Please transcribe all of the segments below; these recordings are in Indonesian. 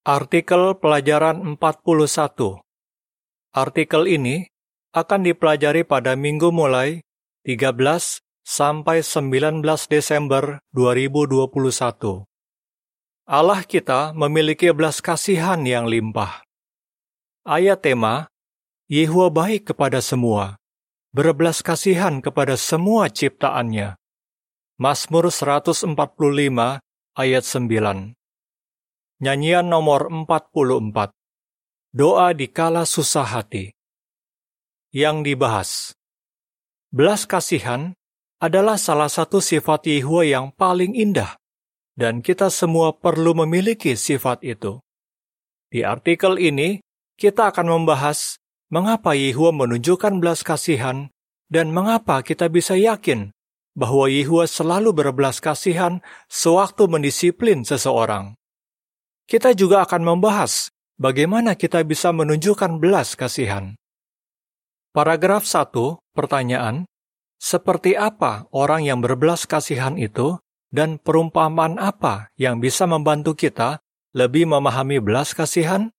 Artikel pelajaran 41 Artikel ini akan dipelajari pada minggu mulai 13 sampai 19 Desember 2021. Allah kita memiliki belas kasihan yang limpah. Ayat tema, Yehua baik kepada semua, berbelas kasihan kepada semua ciptaannya. Mazmur 145 ayat 9. Nyanyian nomor 44. Doa di kala susah hati. Yang dibahas. Belas kasihan adalah salah satu sifat Yehua yang paling indah, dan kita semua perlu memiliki sifat itu. Di artikel ini, kita akan membahas mengapa Yehua menunjukkan belas kasihan dan mengapa kita bisa yakin bahwa Yehua selalu berbelas kasihan sewaktu mendisiplin seseorang. Kita juga akan membahas bagaimana kita bisa menunjukkan belas kasihan. Paragraf 1, pertanyaan, seperti apa orang yang berbelas kasihan itu dan perumpamaan apa yang bisa membantu kita lebih memahami belas kasihan?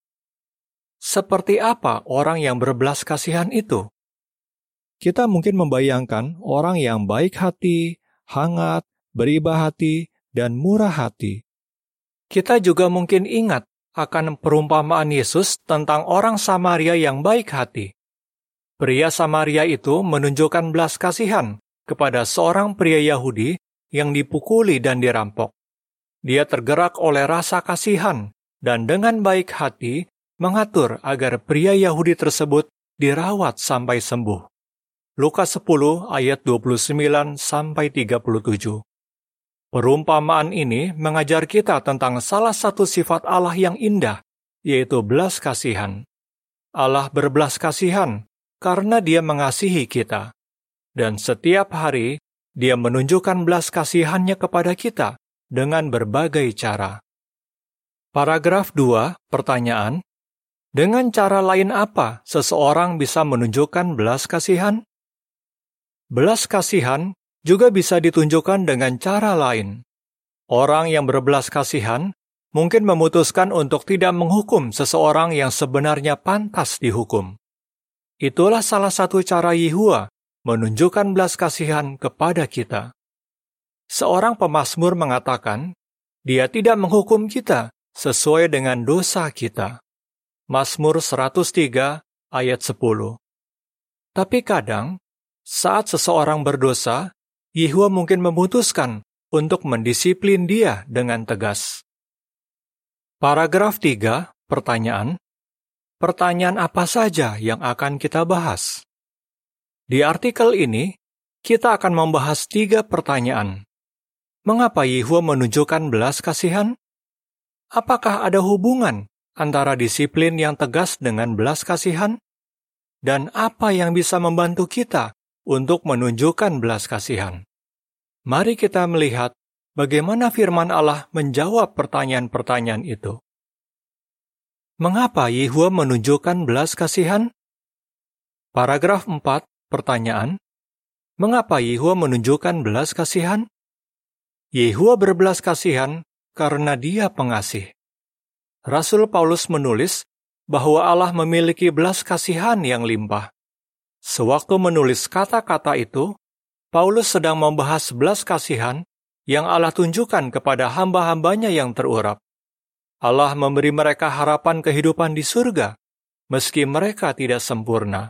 Seperti apa orang yang berbelas kasihan itu? Kita mungkin membayangkan orang yang baik hati, hangat, beribah hati, dan murah hati. Kita juga mungkin ingat akan perumpamaan Yesus tentang orang Samaria yang baik hati. Pria Samaria itu menunjukkan belas kasihan kepada seorang pria Yahudi yang dipukuli dan dirampok. Dia tergerak oleh rasa kasihan dan dengan baik hati mengatur agar pria Yahudi tersebut dirawat sampai sembuh. Lukas 10 ayat 29 sampai 37. Perumpamaan ini mengajar kita tentang salah satu sifat Allah yang indah, yaitu belas kasihan. Allah berbelas kasihan karena Dia mengasihi kita, dan setiap hari Dia menunjukkan belas kasihannya kepada kita dengan berbagai cara. Paragraf 2, pertanyaan, dengan cara lain apa seseorang bisa menunjukkan belas kasihan? Belas kasihan juga bisa ditunjukkan dengan cara lain. Orang yang berbelas kasihan mungkin memutuskan untuk tidak menghukum seseorang yang sebenarnya pantas dihukum. Itulah salah satu cara Yehua menunjukkan belas kasihan kepada kita. Seorang pemazmur mengatakan, dia tidak menghukum kita sesuai dengan dosa kita. Mazmur 103 ayat 10. Tapi kadang, saat seseorang berdosa, Yehua mungkin memutuskan untuk mendisiplin dia dengan tegas. Paragraf 3, pertanyaan. Pertanyaan apa saja yang akan kita bahas? Di artikel ini, kita akan membahas tiga pertanyaan. Mengapa Yehua menunjukkan belas kasihan? Apakah ada hubungan antara disiplin yang tegas dengan belas kasihan? Dan apa yang bisa membantu kita untuk menunjukkan belas kasihan? Mari kita melihat bagaimana firman Allah menjawab pertanyaan-pertanyaan itu. Mengapa Yehua menunjukkan belas kasihan? Paragraf 4, pertanyaan. Mengapa Yehua menunjukkan belas kasihan? Yehua berbelas kasihan karena dia pengasih. Rasul Paulus menulis bahwa Allah memiliki belas kasihan yang limpah. Sewaktu menulis kata-kata itu, Paulus sedang membahas belas kasihan yang Allah tunjukkan kepada hamba-hambanya yang terurap. Allah memberi mereka harapan kehidupan di surga, meski mereka tidak sempurna.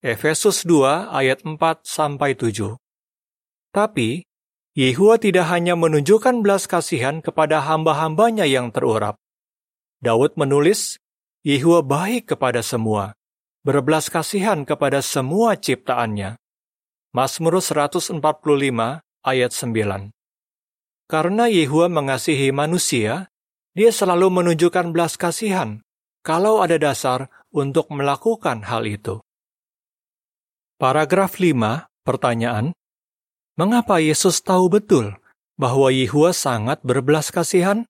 Efesus 2 ayat 4 sampai 7. Tapi Yehua tidak hanya menunjukkan belas kasihan kepada hamba-hambanya yang terurap, Daud menulis, Yehua baik kepada semua, berbelas kasihan kepada semua ciptaannya. Mazmur 145 ayat 9 Karena Yehua mengasihi manusia, dia selalu menunjukkan belas kasihan kalau ada dasar untuk melakukan hal itu. Paragraf 5, pertanyaan, Mengapa Yesus tahu betul bahwa Yehua sangat berbelas kasihan?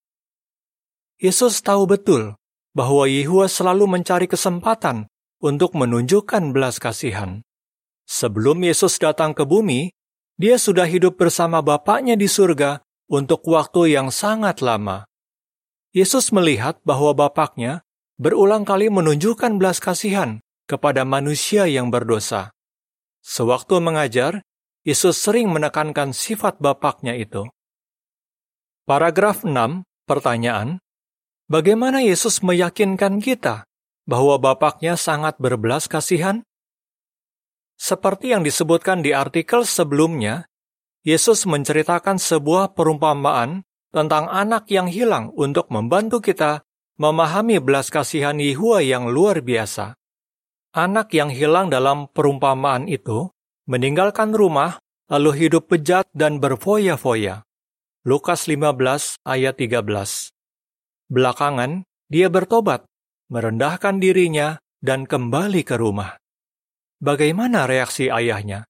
Yesus tahu betul bahwa Yehua selalu mencari kesempatan untuk menunjukkan belas kasihan. Sebelum Yesus datang ke bumi, dia sudah hidup bersama Bapaknya di surga untuk waktu yang sangat lama. Yesus melihat bahwa Bapaknya berulang kali menunjukkan belas kasihan kepada manusia yang berdosa. Sewaktu mengajar, Yesus sering menekankan sifat Bapaknya itu. Paragraf 6, pertanyaan, Bagaimana Yesus meyakinkan kita bahwa Bapaknya sangat berbelas kasihan? Seperti yang disebutkan di artikel sebelumnya, Yesus menceritakan sebuah perumpamaan tentang anak yang hilang untuk membantu kita memahami belas kasihan Yehua yang luar biasa. Anak yang hilang dalam perumpamaan itu meninggalkan rumah lalu hidup bejat dan berfoya-foya. Lukas 15 ayat 13. Belakangan, dia bertobat, merendahkan dirinya, dan kembali ke rumah. Bagaimana reaksi ayahnya?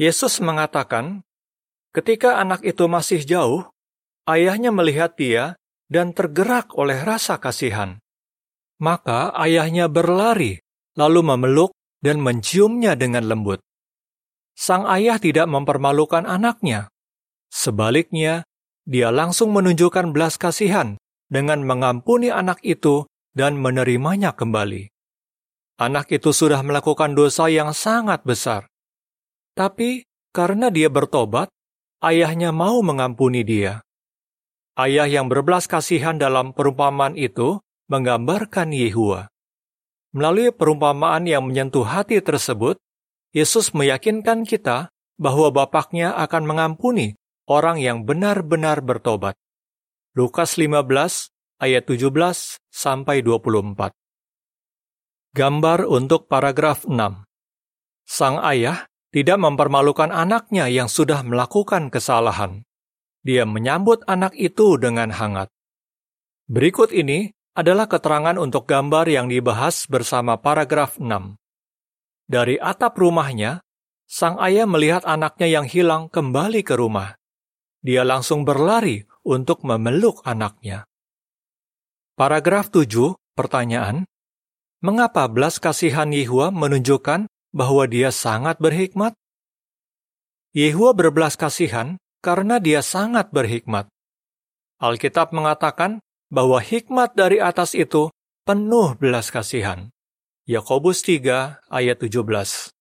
Yesus mengatakan, ketika anak itu masih jauh, ayahnya melihat dia dan tergerak oleh rasa kasihan. Maka ayahnya berlari, lalu memeluk dan menciumnya dengan lembut. Sang ayah tidak mempermalukan anaknya. Sebaliknya, dia langsung menunjukkan belas kasihan dengan mengampuni anak itu dan menerimanya kembali anak itu sudah melakukan dosa yang sangat besar. Tapi karena dia bertobat, ayahnya mau mengampuni dia. Ayah yang berbelas kasihan dalam perumpamaan itu menggambarkan Yehua. Melalui perumpamaan yang menyentuh hati tersebut, Yesus meyakinkan kita bahwa Bapaknya akan mengampuni orang yang benar-benar bertobat. Lukas 15 ayat 17 sampai 24. Gambar untuk paragraf 6. Sang ayah tidak mempermalukan anaknya yang sudah melakukan kesalahan. Dia menyambut anak itu dengan hangat. Berikut ini adalah keterangan untuk gambar yang dibahas bersama paragraf 6. Dari atap rumahnya, sang ayah melihat anaknya yang hilang kembali ke rumah. Dia langsung berlari untuk memeluk anaknya. Paragraf 7, pertanyaan, Mengapa belas kasihan Yehua menunjukkan bahwa dia sangat berhikmat? Yehua berbelas kasihan karena dia sangat berhikmat. Alkitab mengatakan bahwa hikmat dari atas itu penuh belas kasihan. Yakobus 3 ayat 17.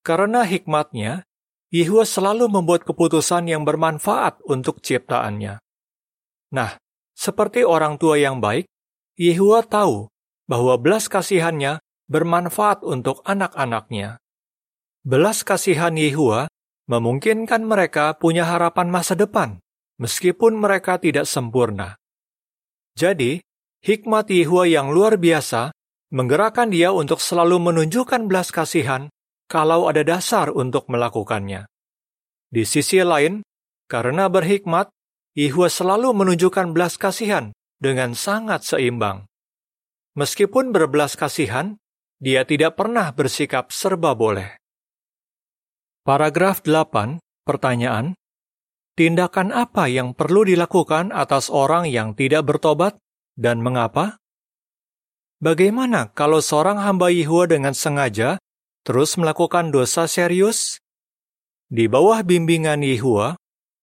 Karena hikmatnya, Yehua selalu membuat keputusan yang bermanfaat untuk ciptaannya. Nah, seperti orang tua yang baik, Yehua tahu bahwa belas kasihannya bermanfaat untuk anak-anaknya. Belas kasihan Yehua memungkinkan mereka punya harapan masa depan, meskipun mereka tidak sempurna. Jadi, hikmat Yehua yang luar biasa menggerakkan dia untuk selalu menunjukkan belas kasihan kalau ada dasar untuk melakukannya. Di sisi lain, karena berhikmat, Yehua selalu menunjukkan belas kasihan dengan sangat seimbang. Meskipun berbelas kasihan, dia tidak pernah bersikap serba boleh. Paragraf 8, pertanyaan, Tindakan apa yang perlu dilakukan atas orang yang tidak bertobat dan mengapa? Bagaimana kalau seorang hamba Yehua dengan sengaja terus melakukan dosa serius? Di bawah bimbingan Yehua,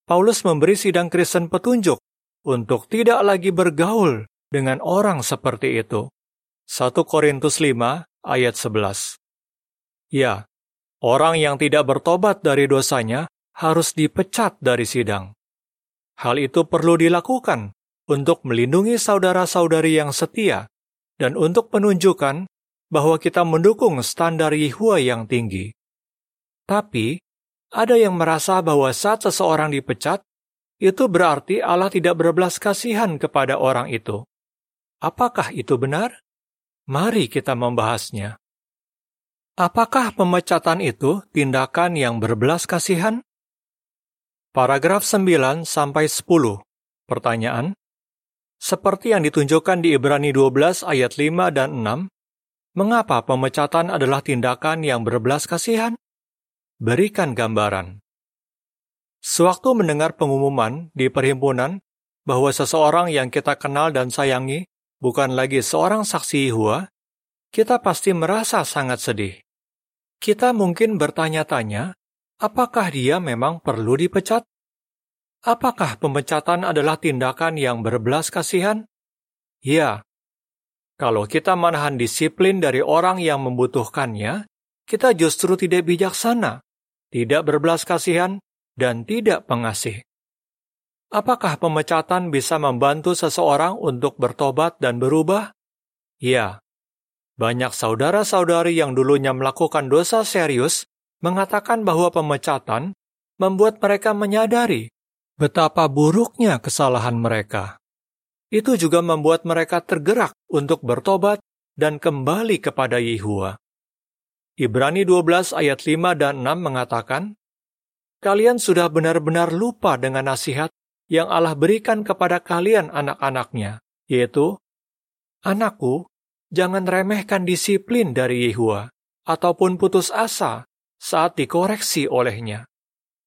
Paulus memberi sidang Kristen petunjuk untuk tidak lagi bergaul dengan orang seperti itu. 1 Korintus 5 ayat 11. Ya, orang yang tidak bertobat dari dosanya harus dipecat dari sidang. Hal itu perlu dilakukan untuk melindungi saudara-saudari yang setia dan untuk menunjukkan bahwa kita mendukung standar Yehua yang tinggi. Tapi, ada yang merasa bahwa saat seseorang dipecat, itu berarti Allah tidak berbelas kasihan kepada orang itu. Apakah itu benar? Mari kita membahasnya. Apakah pemecatan itu tindakan yang berbelas kasihan? Paragraf 9 sampai 10. Pertanyaan: Seperti yang ditunjukkan di Ibrani 12 ayat 5 dan 6, mengapa pemecatan adalah tindakan yang berbelas kasihan? Berikan gambaran. Sewaktu mendengar pengumuman di perhimpunan bahwa seseorang yang kita kenal dan sayangi bukan lagi seorang saksi Yehua, kita pasti merasa sangat sedih. Kita mungkin bertanya-tanya, apakah dia memang perlu dipecat? Apakah pemecatan adalah tindakan yang berbelas kasihan? Ya. Kalau kita menahan disiplin dari orang yang membutuhkannya, kita justru tidak bijaksana, tidak berbelas kasihan, dan tidak pengasih. Apakah pemecatan bisa membantu seseorang untuk bertobat dan berubah? Ya. Banyak saudara-saudari yang dulunya melakukan dosa serius mengatakan bahwa pemecatan membuat mereka menyadari betapa buruknya kesalahan mereka. Itu juga membuat mereka tergerak untuk bertobat dan kembali kepada Yehua. Ibrani 12 ayat 5 dan 6 mengatakan, Kalian sudah benar-benar lupa dengan nasihat yang Allah berikan kepada kalian anak-anaknya, yaitu, Anakku, jangan remehkan disiplin dari Yehua, ataupun putus asa saat dikoreksi olehnya.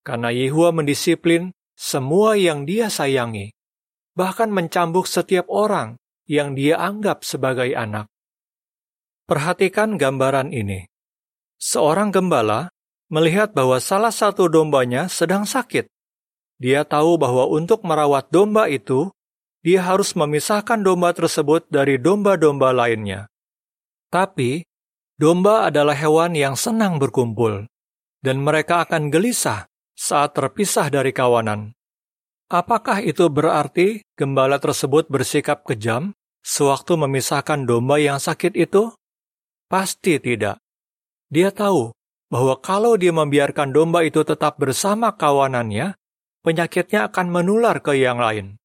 Karena Yehua mendisiplin semua yang dia sayangi, bahkan mencambuk setiap orang yang dia anggap sebagai anak. Perhatikan gambaran ini. Seorang gembala melihat bahwa salah satu dombanya sedang sakit. Dia tahu bahwa untuk merawat domba itu, dia harus memisahkan domba tersebut dari domba-domba lainnya. Tapi, domba adalah hewan yang senang berkumpul, dan mereka akan gelisah saat terpisah dari kawanan. Apakah itu berarti gembala tersebut bersikap kejam sewaktu memisahkan domba yang sakit itu? Pasti tidak. Dia tahu bahwa kalau dia membiarkan domba itu tetap bersama kawanannya, penyakitnya akan menular ke yang lain.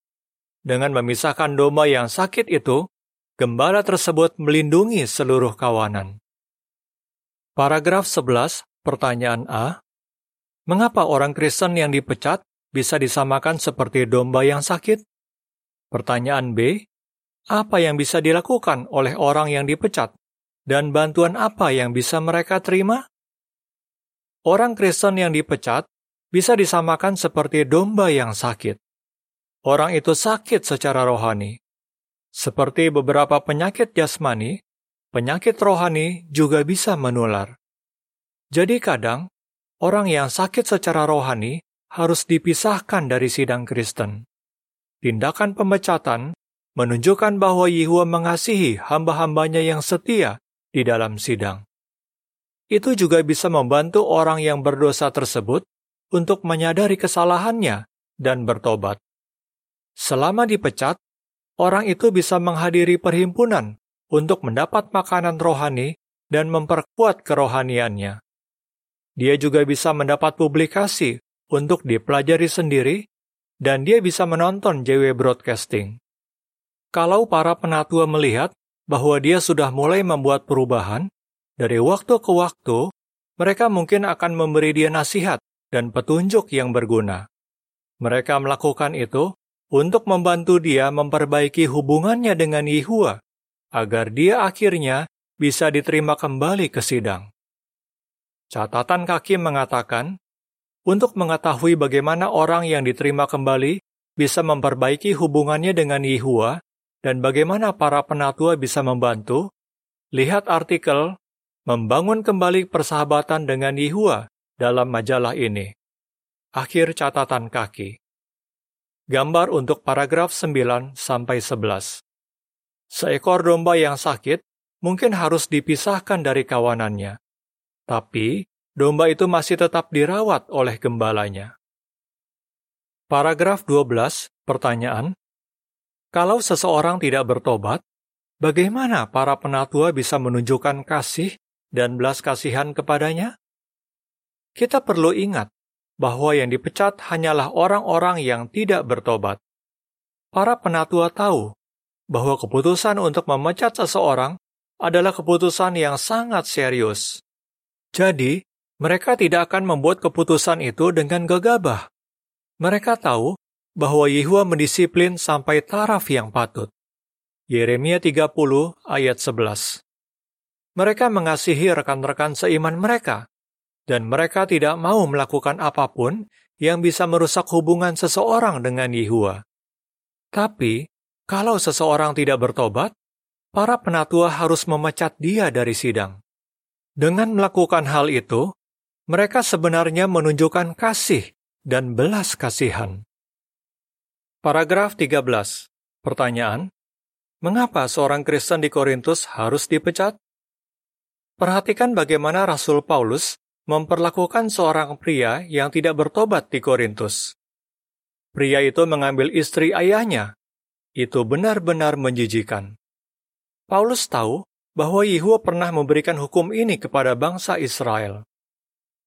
Dengan memisahkan domba yang sakit itu, gembala tersebut melindungi seluruh kawanan. Paragraf 11, pertanyaan A. Mengapa orang Kristen yang dipecat bisa disamakan seperti domba yang sakit? Pertanyaan B. Apa yang bisa dilakukan oleh orang yang dipecat? Dan bantuan apa yang bisa mereka terima? Orang Kristen yang dipecat bisa disamakan seperti domba yang sakit. Orang itu sakit secara rohani. Seperti beberapa penyakit jasmani, penyakit rohani juga bisa menular. Jadi kadang, orang yang sakit secara rohani harus dipisahkan dari sidang Kristen. Tindakan pemecatan menunjukkan bahwa Yehua mengasihi hamba-hambanya yang setia di dalam sidang. Itu juga bisa membantu orang yang berdosa tersebut untuk menyadari kesalahannya dan bertobat. Selama dipecat, orang itu bisa menghadiri perhimpunan untuk mendapat makanan rohani dan memperkuat kerohaniannya. Dia juga bisa mendapat publikasi untuk dipelajari sendiri, dan dia bisa menonton JW Broadcasting. Kalau para penatua melihat bahwa dia sudah mulai membuat perubahan, dari waktu ke waktu, mereka mungkin akan memberi dia nasihat dan petunjuk yang berguna. Mereka melakukan itu untuk membantu dia memperbaiki hubungannya dengan Yehua, agar dia akhirnya bisa diterima kembali ke sidang. Catatan kaki mengatakan, untuk mengetahui bagaimana orang yang diterima kembali bisa memperbaiki hubungannya dengan Yehua dan bagaimana para penatua bisa membantu, lihat artikel Membangun Kembali Persahabatan dengan Yehua dalam majalah ini. Akhir catatan kaki. Gambar untuk paragraf 9 sampai 11. Seekor domba yang sakit mungkin harus dipisahkan dari kawanannya. Tapi, domba itu masih tetap dirawat oleh gembalanya. Paragraf 12, pertanyaan. Kalau seseorang tidak bertobat, bagaimana para penatua bisa menunjukkan kasih dan belas kasihan kepadanya? Kita perlu ingat bahwa yang dipecat hanyalah orang-orang yang tidak bertobat. Para penatua tahu bahwa keputusan untuk memecat seseorang adalah keputusan yang sangat serius. Jadi, mereka tidak akan membuat keputusan itu dengan gegabah. Mereka tahu bahwa Yehua mendisiplin sampai taraf yang patut. Yeremia 30 ayat 11 mereka mengasihi rekan-rekan seiman mereka, dan mereka tidak mau melakukan apa pun yang bisa merusak hubungan seseorang dengan Yehua. Tapi, kalau seseorang tidak bertobat, para penatua harus memecat dia dari sidang. Dengan melakukan hal itu, mereka sebenarnya menunjukkan kasih dan belas kasihan. Paragraf 13. Pertanyaan, mengapa seorang Kristen di Korintus harus dipecat? Perhatikan bagaimana Rasul Paulus memperlakukan seorang pria yang tidak bertobat di Korintus. Pria itu mengambil istri ayahnya. Itu benar-benar menjijikan. Paulus tahu bahwa Yehua pernah memberikan hukum ini kepada bangsa Israel.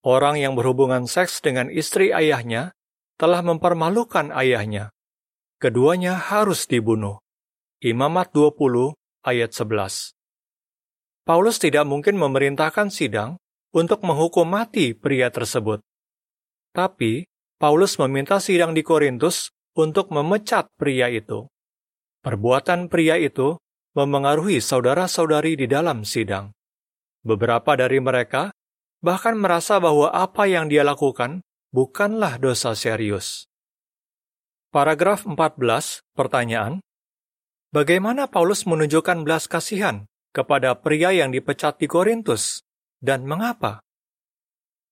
Orang yang berhubungan seks dengan istri ayahnya telah mempermalukan ayahnya. Keduanya harus dibunuh. Imamat 20 ayat 11. Paulus tidak mungkin memerintahkan sidang untuk menghukum mati pria tersebut. Tapi, Paulus meminta sidang di Korintus untuk memecat pria itu. Perbuatan pria itu memengaruhi saudara-saudari di dalam sidang. Beberapa dari mereka bahkan merasa bahwa apa yang dia lakukan bukanlah dosa serius. Paragraf 14, pertanyaan. Bagaimana Paulus menunjukkan belas kasihan kepada pria yang dipecat di Korintus, dan mengapa?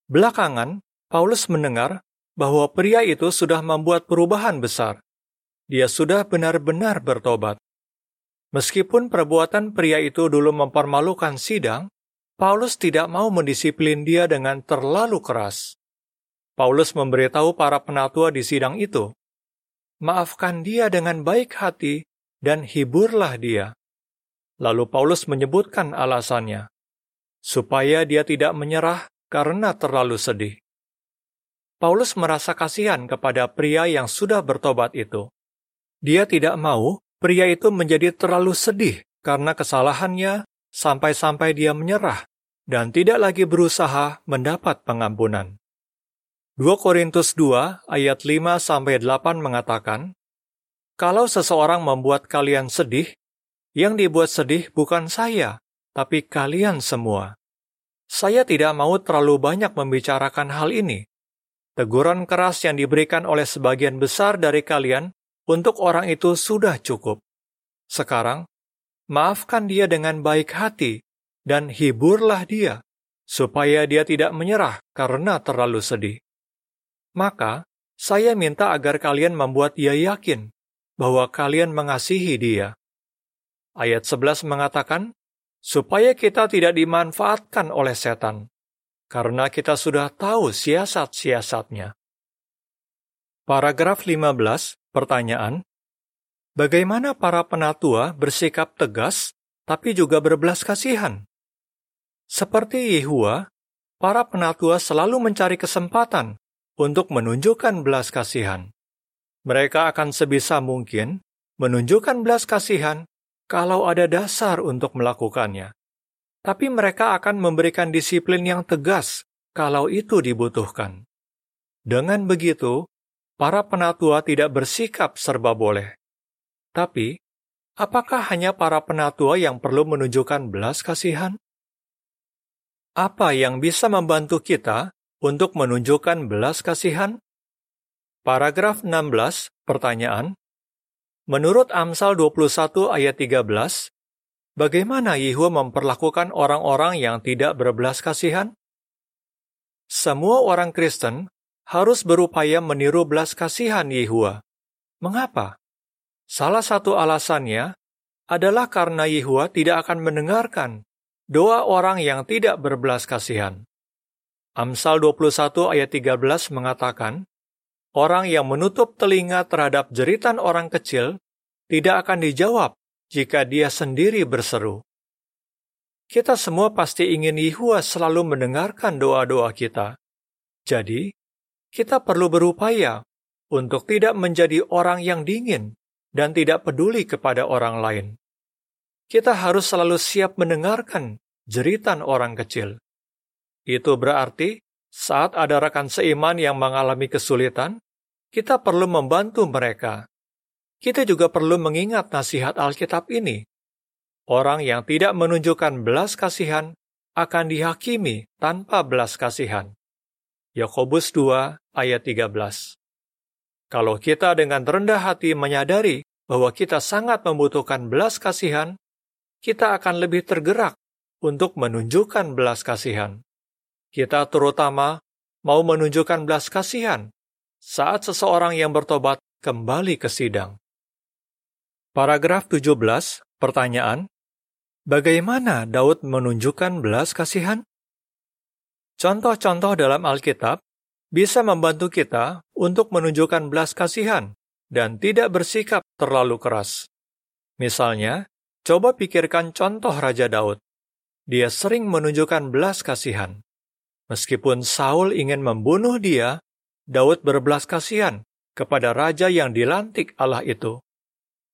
Belakangan, Paulus mendengar bahwa pria itu sudah membuat perubahan besar. Dia sudah benar-benar bertobat. Meskipun perbuatan pria itu dulu mempermalukan sidang, Paulus tidak mau mendisiplin dia dengan terlalu keras. Paulus memberitahu para penatua di sidang itu, "Maafkan dia dengan baik hati dan hiburlah dia." Lalu Paulus menyebutkan alasannya, supaya dia tidak menyerah karena terlalu sedih. Paulus merasa kasihan kepada pria yang sudah bertobat itu. Dia tidak mau pria itu menjadi terlalu sedih karena kesalahannya sampai-sampai dia menyerah dan tidak lagi berusaha mendapat pengampunan. 2 Korintus 2 ayat 5 sampai 8 mengatakan, Kalau seseorang membuat kalian sedih, yang dibuat sedih bukan saya, tapi kalian semua. Saya tidak mau terlalu banyak membicarakan hal ini. Teguran keras yang diberikan oleh sebagian besar dari kalian untuk orang itu sudah cukup. Sekarang, maafkan dia dengan baik hati dan hiburlah dia, supaya dia tidak menyerah karena terlalu sedih. Maka, saya minta agar kalian membuat dia yakin bahwa kalian mengasihi dia. Ayat 11 mengatakan, supaya kita tidak dimanfaatkan oleh setan, karena kita sudah tahu siasat-siasatnya. Paragraf 15, pertanyaan. Bagaimana para penatua bersikap tegas tapi juga berbelas kasihan? Seperti Yehua, para penatua selalu mencari kesempatan untuk menunjukkan belas kasihan. Mereka akan sebisa mungkin menunjukkan belas kasihan kalau ada dasar untuk melakukannya. Tapi mereka akan memberikan disiplin yang tegas kalau itu dibutuhkan. Dengan begitu, para penatua tidak bersikap serba boleh. Tapi, apakah hanya para penatua yang perlu menunjukkan belas kasihan? Apa yang bisa membantu kita untuk menunjukkan belas kasihan? Paragraf 16, pertanyaan. Menurut Amsal 21 ayat 13, bagaimana Yehua memperlakukan orang-orang yang tidak berbelas kasihan? Semua orang Kristen harus berupaya meniru belas kasihan Yehua. Mengapa? Salah satu alasannya adalah karena Yehua tidak akan mendengarkan doa orang yang tidak berbelas kasihan. Amsal 21 ayat 13 mengatakan, Orang yang menutup telinga terhadap jeritan orang kecil tidak akan dijawab jika dia sendiri berseru. Kita semua pasti ingin Yehua selalu mendengarkan doa-doa kita. Jadi, kita perlu berupaya untuk tidak menjadi orang yang dingin dan tidak peduli kepada orang lain. Kita harus selalu siap mendengarkan jeritan orang kecil. Itu berarti saat ada rekan seiman yang mengalami kesulitan, kita perlu membantu mereka. Kita juga perlu mengingat nasihat Alkitab ini. Orang yang tidak menunjukkan belas kasihan akan dihakimi tanpa belas kasihan. Yakobus 2 ayat 13. Kalau kita dengan rendah hati menyadari bahwa kita sangat membutuhkan belas kasihan, kita akan lebih tergerak untuk menunjukkan belas kasihan. Kita terutama mau menunjukkan belas kasihan saat seseorang yang bertobat kembali ke sidang. Paragraf 17, pertanyaan, Bagaimana Daud menunjukkan belas kasihan? Contoh-contoh dalam Alkitab bisa membantu kita untuk menunjukkan belas kasihan dan tidak bersikap terlalu keras. Misalnya, coba pikirkan contoh Raja Daud. Dia sering menunjukkan belas kasihan. Meskipun Saul ingin membunuh dia, Daud berbelas kasihan kepada raja yang dilantik Allah itu.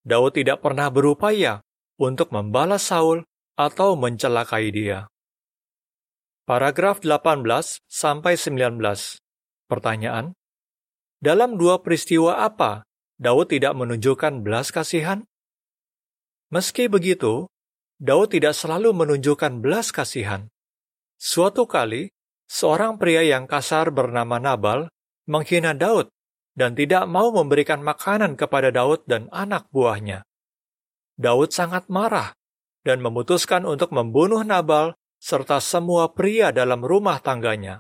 Daud tidak pernah berupaya untuk membalas Saul atau mencelakai dia. Paragraf 18 sampai 19. Pertanyaan: Dalam dua peristiwa apa Daud tidak menunjukkan belas kasihan? Meski begitu, Daud tidak selalu menunjukkan belas kasihan. Suatu kali, seorang pria yang kasar bernama Nabal menghina Daud dan tidak mau memberikan makanan kepada Daud dan anak buahnya. Daud sangat marah dan memutuskan untuk membunuh Nabal serta semua pria dalam rumah tangganya.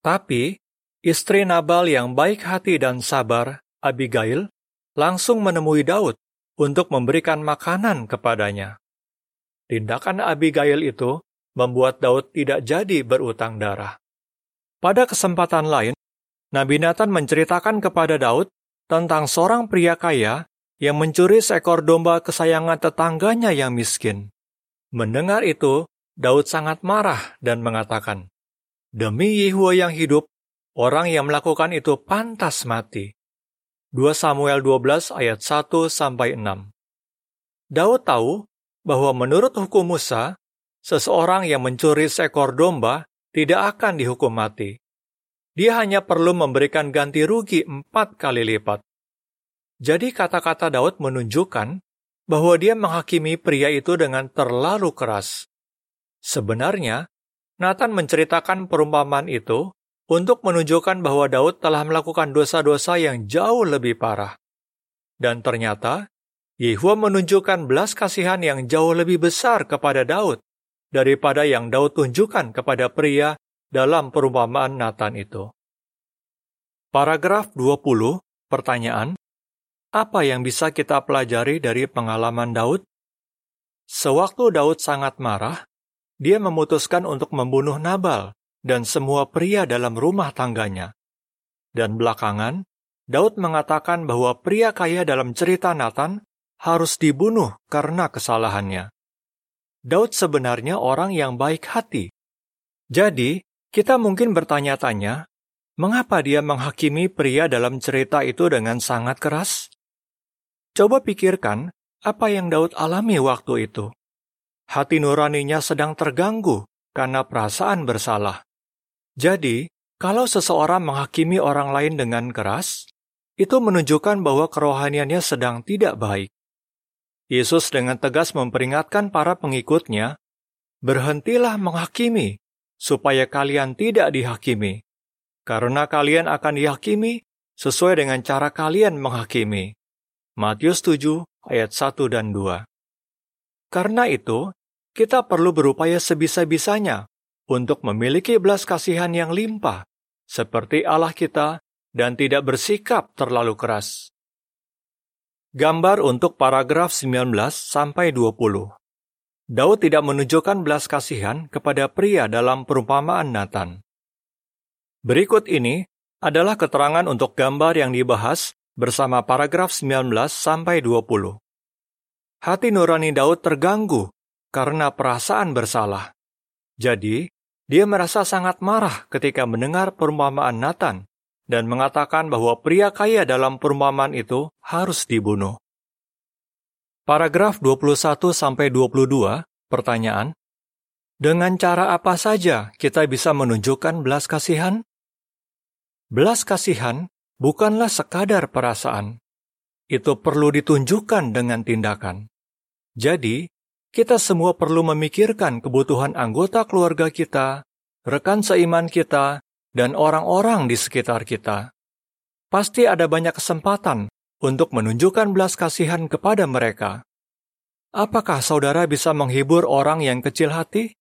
Tapi, istri Nabal yang baik hati dan sabar, Abigail, langsung menemui Daud untuk memberikan makanan kepadanya. Tindakan Abigail itu membuat Daud tidak jadi berutang darah. Pada kesempatan lain, Nabi Nathan menceritakan kepada Daud tentang seorang pria kaya yang mencuri seekor domba kesayangan tetangganya yang miskin. Mendengar itu, Daud sangat marah dan mengatakan, Demi Yehua yang hidup, orang yang melakukan itu pantas mati. 2 Samuel 12 ayat 1 sampai 6. Daud tahu bahwa menurut hukum Musa, seseorang yang mencuri seekor domba tidak akan dihukum mati. Dia hanya perlu memberikan ganti rugi empat kali lipat. Jadi kata-kata Daud menunjukkan bahwa dia menghakimi pria itu dengan terlalu keras. Sebenarnya, Nathan menceritakan perumpamaan itu untuk menunjukkan bahwa Daud telah melakukan dosa-dosa yang jauh lebih parah. Dan ternyata, Yehua menunjukkan belas kasihan yang jauh lebih besar kepada Daud daripada yang Daud tunjukkan kepada pria dalam perumpamaan Nathan itu. Paragraf 20, pertanyaan, apa yang bisa kita pelajari dari pengalaman Daud? Sewaktu Daud sangat marah, dia memutuskan untuk membunuh Nabal dan semua pria dalam rumah tangganya. Dan belakangan, Daud mengatakan bahwa pria kaya dalam cerita Nathan harus dibunuh karena kesalahannya. Daud sebenarnya orang yang baik hati. Jadi, kita mungkin bertanya-tanya, mengapa dia menghakimi pria dalam cerita itu dengan sangat keras? Coba pikirkan apa yang Daud alami waktu itu. Hati nuraninya sedang terganggu karena perasaan bersalah. Jadi, kalau seseorang menghakimi orang lain dengan keras, itu menunjukkan bahwa kerohaniannya sedang tidak baik. Yesus dengan tegas memperingatkan para pengikutnya, "Berhentilah menghakimi, supaya kalian tidak dihakimi, karena kalian akan dihakimi sesuai dengan cara kalian menghakimi." Matius 7 ayat 1 dan 2. Karena itu, kita perlu berupaya sebisa-bisanya untuk memiliki belas kasihan yang limpah, seperti Allah kita, dan tidak bersikap terlalu keras. Gambar untuk paragraf 19 sampai 20. Daud tidak menunjukkan belas kasihan kepada pria dalam perumpamaan Nathan. Berikut ini adalah keterangan untuk gambar yang dibahas bersama paragraf 19 sampai 20. Hati nurani Daud terganggu karena perasaan bersalah. Jadi, dia merasa sangat marah ketika mendengar perumpamaan Nathan dan mengatakan bahwa pria kaya dalam perumpamaan itu harus dibunuh. Paragraf 21 sampai 22, pertanyaan: Dengan cara apa saja kita bisa menunjukkan belas kasihan? Belas kasihan bukanlah sekadar perasaan. Itu perlu ditunjukkan dengan tindakan. Jadi, kita semua perlu memikirkan kebutuhan anggota keluarga kita, rekan seiman kita, dan orang-orang di sekitar kita. Pasti ada banyak kesempatan untuk menunjukkan belas kasihan kepada mereka. Apakah saudara bisa menghibur orang yang kecil hati?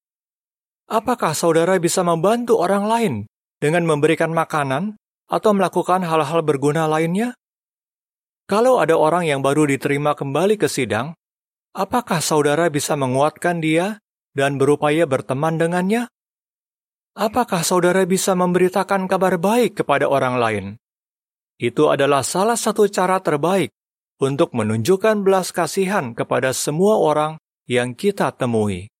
Apakah saudara bisa membantu orang lain dengan memberikan makanan atau melakukan hal-hal berguna lainnya? Kalau ada orang yang baru diterima kembali ke sidang, apakah saudara bisa menguatkan dia dan berupaya berteman dengannya? Apakah saudara bisa memberitakan kabar baik kepada orang lain? Itu adalah salah satu cara terbaik untuk menunjukkan belas kasihan kepada semua orang yang kita temui.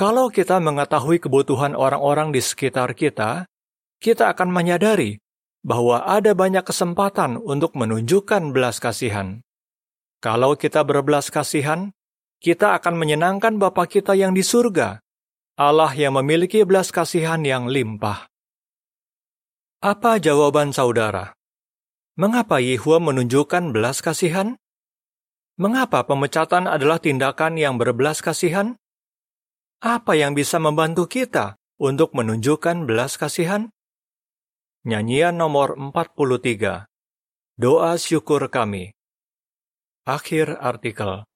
Kalau kita mengetahui kebutuhan orang-orang di sekitar kita, kita akan menyadari bahwa ada banyak kesempatan untuk menunjukkan belas kasihan. Kalau kita berbelas kasihan, kita akan menyenangkan Bapa kita yang di surga, Allah yang memiliki belas kasihan yang limpah. Apa jawaban saudara? Mengapa Yehua menunjukkan belas kasihan? Mengapa pemecatan adalah tindakan yang berbelas kasihan? Apa yang bisa membantu kita untuk menunjukkan belas kasihan? Nyanyian nomor 43 Doa syukur kami Akhir artikel